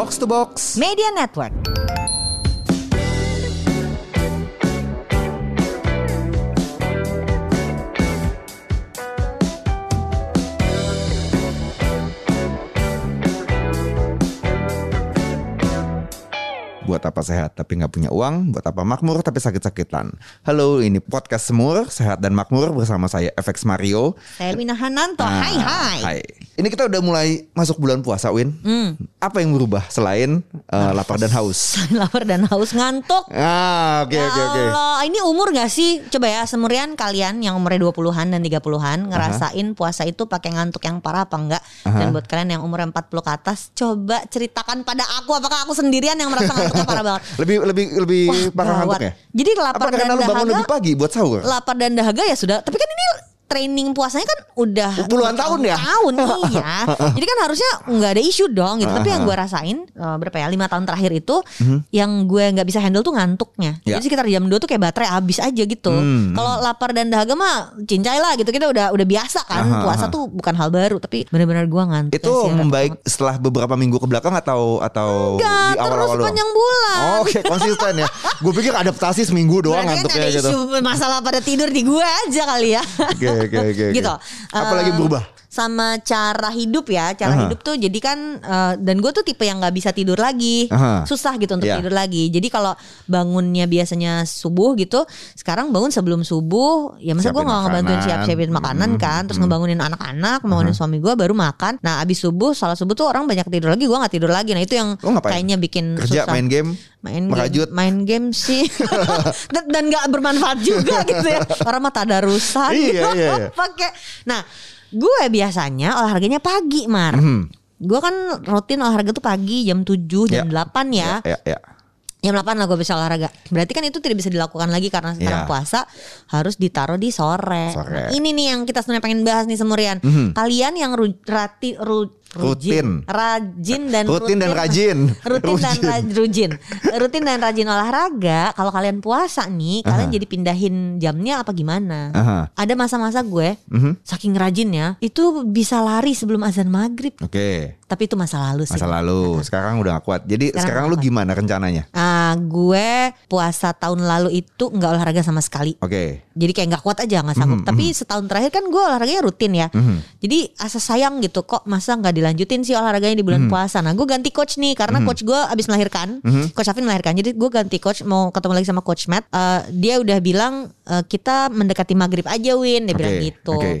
Box to Box. Media Network. Buat apa sehat tapi nggak punya uang? Buat apa makmur tapi sakit-sakitan? Halo, ini podcast Semur, Sehat dan Makmur bersama saya FX Mario. Saya Elvina Hananto. Nah, hai hai. Hai. Ini kita udah mulai masuk bulan puasa, Win. Hmm. Apa yang berubah selain uh, lapar dan haus? Lapar dan haus ngantuk. Ah, oke Ya oke oke. Allah, ini umur gak sih? Coba ya semurian kalian yang umurnya 20-an dan 30-an ngerasain puasa itu pakai ngantuk yang parah apa enggak? Dan buat kalian yang umur 40 ke atas, coba ceritakan pada aku apakah aku sendirian yang merasa ngantuknya parah banget? Lebih lebih lebih Wah, parah ngantuknya. Jadi lapar Apa karena dan lu bangun dahaga lebih pagi buat sahur? lapar dan dahaga ya sudah. Tapi kan ini training puasanya kan udah Puluhan tahun ya? Tahun iya. Jadi kan harusnya nggak ada isu dong gitu. Tapi yang gue rasain eh, berapa ya lima tahun terakhir itu yang gue nggak bisa handle tuh ngantuknya. Ya. Jadi sekitar jam 2 tuh kayak baterai habis aja gitu. Hmm. Kalau lapar dan dahaga mah cincai lah gitu kita udah udah biasa kan. Aha, Puasa aha. tuh bukan hal baru tapi benar-benar gue ngantuk. Itu ya membaik setelah beberapa minggu ke belakang atau atau Enggak, di terus awal-awal doang? sepanjang bulan. Oh, Oke, konsisten ya. Gue pikir adaptasi seminggu doang Berarti kan ngantuknya ada gitu. isu masalah pada tidur di gue aja kali ya. Oke oke oke. oke. gitu. Apa lagi Eh, berubah? Sama cara hidup ya, cara Aha. hidup tuh jadi kan eh, dan gue tuh tipe yang nggak bisa tidur lagi, Aha. susah gitu untuk Iya. tidur lagi. Jadi kalau bangunnya biasanya subuh gitu, sekarang bangun sebelum subuh, ya masa gue nggak ngebantuin siap siapin makanan Hmm, kan, terus ngebangunin anak-anak, ngebangunin suami gue baru makan. Nah abis subuh, salah subuh tuh orang banyak tidur lagi, gue nggak tidur lagi. Nah itu yang kayaknya bikin Kerja susah. main game? main merajut? game, main game sih dan dan nggak bermanfaat juga gitu ya orang mah tadarusan Iya, gitu. iya, iya. pakai nah gue biasanya olahraganya pagi mar Hmm. gue kan rutin olahraga tuh pagi jam 7 jam Ya. 8 ya Ya, ya. jam 8 lah gue bisa olahraga berarti kan itu tidak bisa dilakukan lagi karena sekarang Ya. puasa harus ditaruh di sore, Sore. Nah, ini nih yang kita sebenarnya pengen bahas nih semurian Mhm. kalian yang ru, rati, ru- Rutin. rajin dan Rutin dan rajin. rutin dan Rujin. raj- rujin rutin dan rajin olahraga kalau kalian puasa nih kalian jadi pindahin jamnya apa gimana Aha. ada masa-masa gue Mhm. saking rajinnya itu bisa lari sebelum azan maghrib Oke. tapi itu masa lalu sih Masa lalu, sekarang udah gak kuat. Jadi Sekarang sekarang, lu kuat. gimana rencananya? Ah, gue puasa tahun lalu itu nggak olahraga sama sekali Oke. jadi kayak nggak kuat aja nggak sanggup Mhm, tapi setahun terakhir kan gue olahraganya rutin ya Mhm. jadi asa sayang gitu kok masa nggak dilanjutin sih olahraganya di bulan puasa. Nah gue ganti coach nih karena coach gue abis melahirkan coach Afin melahirkan jadi gue ganti coach mau ketemu lagi sama coach Matt Eh, dia udah bilang eh, kita mendekati maghrib aja Win. Dia Oke, bilang gitu. oke.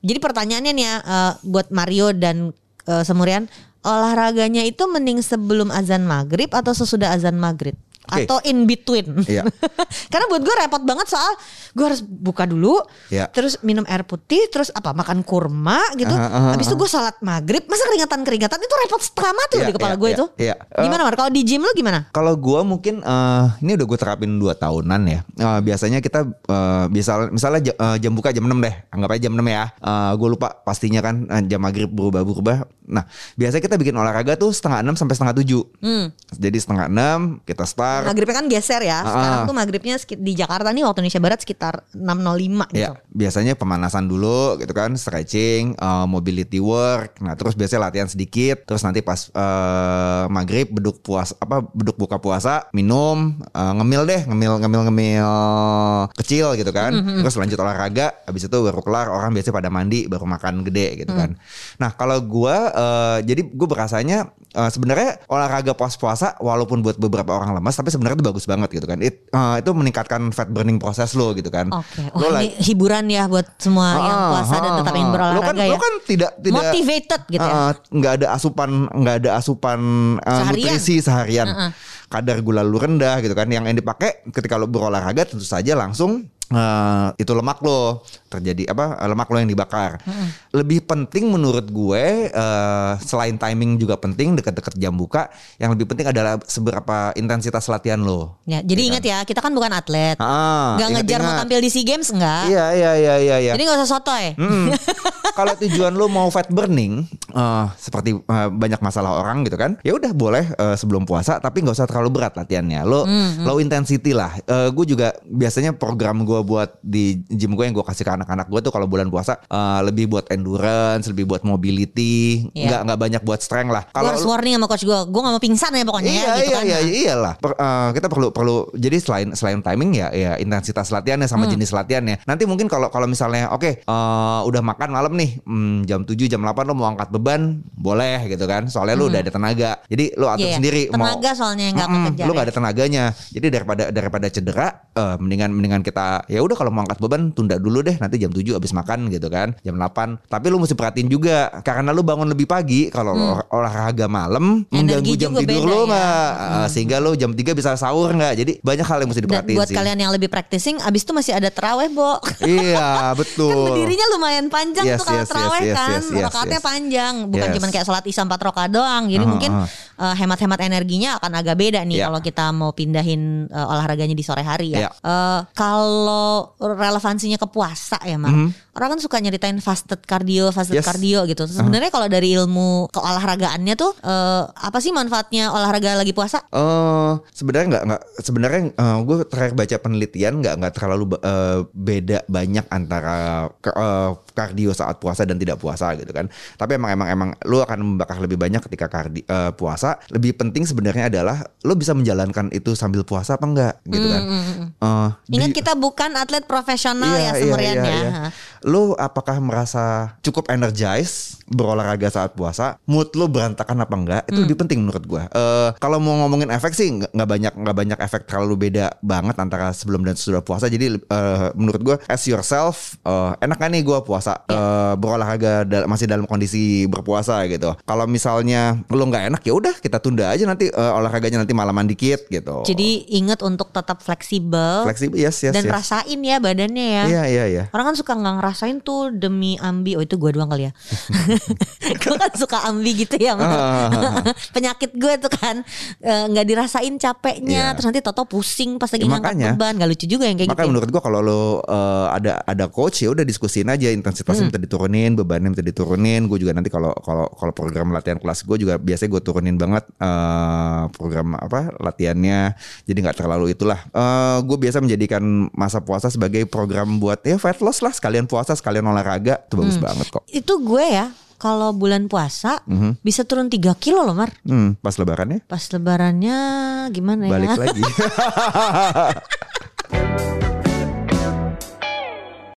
jadi pertanyaannya nih ya eh, buat Mario dan eh, Semurian olahraganya itu mending sebelum azan maghrib atau sesudah azan maghrib? Oke. atau in between? Iya. karena buat gue repot banget soal gue harus buka dulu, Iya. terus minum air putih, terus apa makan kurma gitu. Aha, aha, Habis itu gue salat maghrib, masa keringatan keringatan itu repot setengah mati loh Iya, di kepala iya, gue iya, itu. iya. Gimana Mar? Kalau di gym lu gimana? Kalau gua mungkin eh, ini udah gue terapin 2 tahunan ya. Eh, biasanya kita eh, bisa misalnya ja- eh, jam buka jam 6 deh. Anggap aja jam 6 ya. gue lupa pastinya kan eh, jam maghrib berubah-berubah. Nah, biasanya kita bikin olahraga tuh setengah 6 sampai setengah 7. Hmm. Jadi setengah 6 kita start. Maghribnya kan geser ya. Sekarang Ah. tuh maghribnya di Jakarta nih waktu Indonesia Barat sekitar 6.05 gitu. Ya, biasanya pemanasan dulu gitu kan, stretching, eh, mobility work. Nah, terus biasanya latihan sedikit, terus nanti pas eh, maghrib beduk puas apa beduk buka puasa, minum, eh, ngemil deh, ngemil ngemil ngemil kecil gitu kan. Terus lanjut olahraga, habis itu baru kelar orang biasanya pada mandi baru makan gede gitu kan. Nah, kalau gua eh, jadi gue berasanya eh, sebenarnya olahraga puas-puasa walaupun buat beberapa orang lemas tapi sebenarnya itu bagus banget gitu kan. It- eh, itu meningkatkan fat burning proses lo gitu kan. Oke, Lo wah like- ini hiburan ya buat semua yang Ah, puasa dan ah, tetap ah. ingin Lo berolahraga kan, ya. Lo kan tidak tidak Motivated gitu ya. Ah, ah, nggak ada asupan nggak ada asupan uh, Seharian. nutrisi seharian. Ah, ah. Kadar gula lu rendah gitu kan. Yang yang dipakai ketika lo berolahraga tentu saja langsung eh, itu lemak lo terjadi apa lemak lo yang dibakar. Lebih penting menurut gue eh, selain timing juga penting dekat-dekat jam buka. Yang lebih penting adalah seberapa intensitas latihan lo. Ya, jadi ingat ya, kita kan bukan atlet. Ah, Gak ngejar mau ingat-ingat. tampil di SEA Games enggak. Iya iya iya iya. iya. Jadi gak usah sotoy. Mm. Kalau tujuan lu mau fat burning, uh, seperti uh, banyak masalah orang gitu kan. Ya udah boleh uh, sebelum puasa tapi nggak usah terlalu berat latihannya. Lo mm-hmm. low intensity lah. Uh, gue juga biasanya program gue buat di gym gue yang gue kasih ke anak-anak gue tuh kalau bulan puasa uh, lebih buat endurance, lebih buat mobility, yeah. nggak nggak banyak buat strength lah. Kalau harus warning sama coach gue, gue nggak mau pingsan ya pokoknya iya, ya, gitu iya, kan. Iya iya iyalah. Per, uh, kita perlu perlu jadi selain selain timing ya ya intensitas latihannya sama hmm. jenis latihannya. Nanti mungkin kalau kalau misalnya oke okay, uh, udah makan malam nih hmm, jam 7 jam 8 lo mau angkat beban boleh gitu kan. Soalnya hmm. lu udah ada tenaga. Jadi lu atur yeah, sendiri tenaga mau soalnya nggak mm, Lu nggak ya. ada tenaganya. Jadi daripada daripada cedera uh, mendingan mendingan kita ya udah kalau mau angkat beban tunda dulu deh nanti jam 7 habis makan gitu kan. Jam 8. Tapi lu mesti perhatiin juga karena lu bangun lebih pagi kalau hmm. olahraga malam mengganggu jam tidur lu ya. nggak hmm. sehingga lu jam 3 bisa sahur nggak. Jadi banyak hal yang mesti diperhatiin Dan buat sih. kalian yang lebih practicing abis itu masih ada teraweh, Bo. iya, betul. kan berdirinya lumayan panjang yes, tuh kalau yes, teraweh yes, kan. Yes, yes, Rakaatnya yes. panjang, bukan yes. cuma kayak sholat Isya 4 rakaat doang. Jadi uh, mungkin uh, hemat-hemat energinya akan agak beda nih yeah. kalau kita mau pindahin uh, olahraganya di sore hari ya. Yeah. Uh, kalau relevansinya ke puasa ya, Mar. Mm -hmm. Orang kan suka nyeritain fasted cardio, fasted yes. cardio gitu. Sebenarnya uh. kalau dari ilmu keolahragaannya tuh uh, apa sih manfaatnya olahraga lagi puasa? Uh, sebenarnya nggak nggak sebenarnya uh, gue terakhir baca penelitian nggak nggak terlalu uh, beda banyak antara uh, kardio saat puasa dan tidak puasa gitu kan. Tapi emang emang emang lu akan membakar lebih banyak ketika kardi, uh, puasa. Lebih penting sebenarnya adalah lu bisa menjalankan itu sambil puasa apa enggak gitu kan. Mm, uh, Ingat di, kita bukan atlet profesional iya, ya semurian iya, iya, ya. Iya. Lu apakah merasa cukup energize berolahraga saat puasa? Mood lu berantakan apa enggak? Itu mm. lebih penting menurut gua. Uh, kalau mau ngomongin efek sih nggak banyak nggak banyak efek terlalu beda banget antara sebelum dan sesudah puasa. Jadi uh, menurut gua as yourself uh, enak kan nih gua puasa yeah. Ya. uh, berolahraga dal masih dalam kondisi berpuasa gitu. Kalau misalnya lo nggak enak ya udah kita tunda aja nanti uh, olahraganya nanti malaman dikit gitu. Jadi ingat untuk tetap fleksibel. Fleksibel yes yes. Dan yes. rasain ya badannya ya. Iya iya iya. Orang kan suka nggak ngerasain tuh demi ambi. Oh itu gue doang kali ya. gue kan suka ambi gitu ya. Penyakit gue tuh kan eh, nggak dirasain capeknya, yeah. terus nanti toto pusing pas lagi ya, ngangkat beban. Gak lucu juga yang kayak makanya gitu. Makanya menurut gue kalau lo uh, ada ada coach ya udah diskusin aja intensitasnya hmm. minta diturunin, bebannya minta diturunin. Gue juga nanti kalau kalau kalau program latihan kelas gue juga biasanya gue turunin banget uh, program apa latihannya. Jadi nggak terlalu itulah. Uh, gue biasa menjadikan masa puasa sebagai program buat ya fat loss lah sekalian puasa sekalian olahraga. Itu bagus hmm. banget kok. Itu gue ya kalau bulan puasa mm-hmm. bisa turun 3 kilo loh Mar. Hmm, pas lebarannya? Pas lebarannya gimana ya? Balik lagi.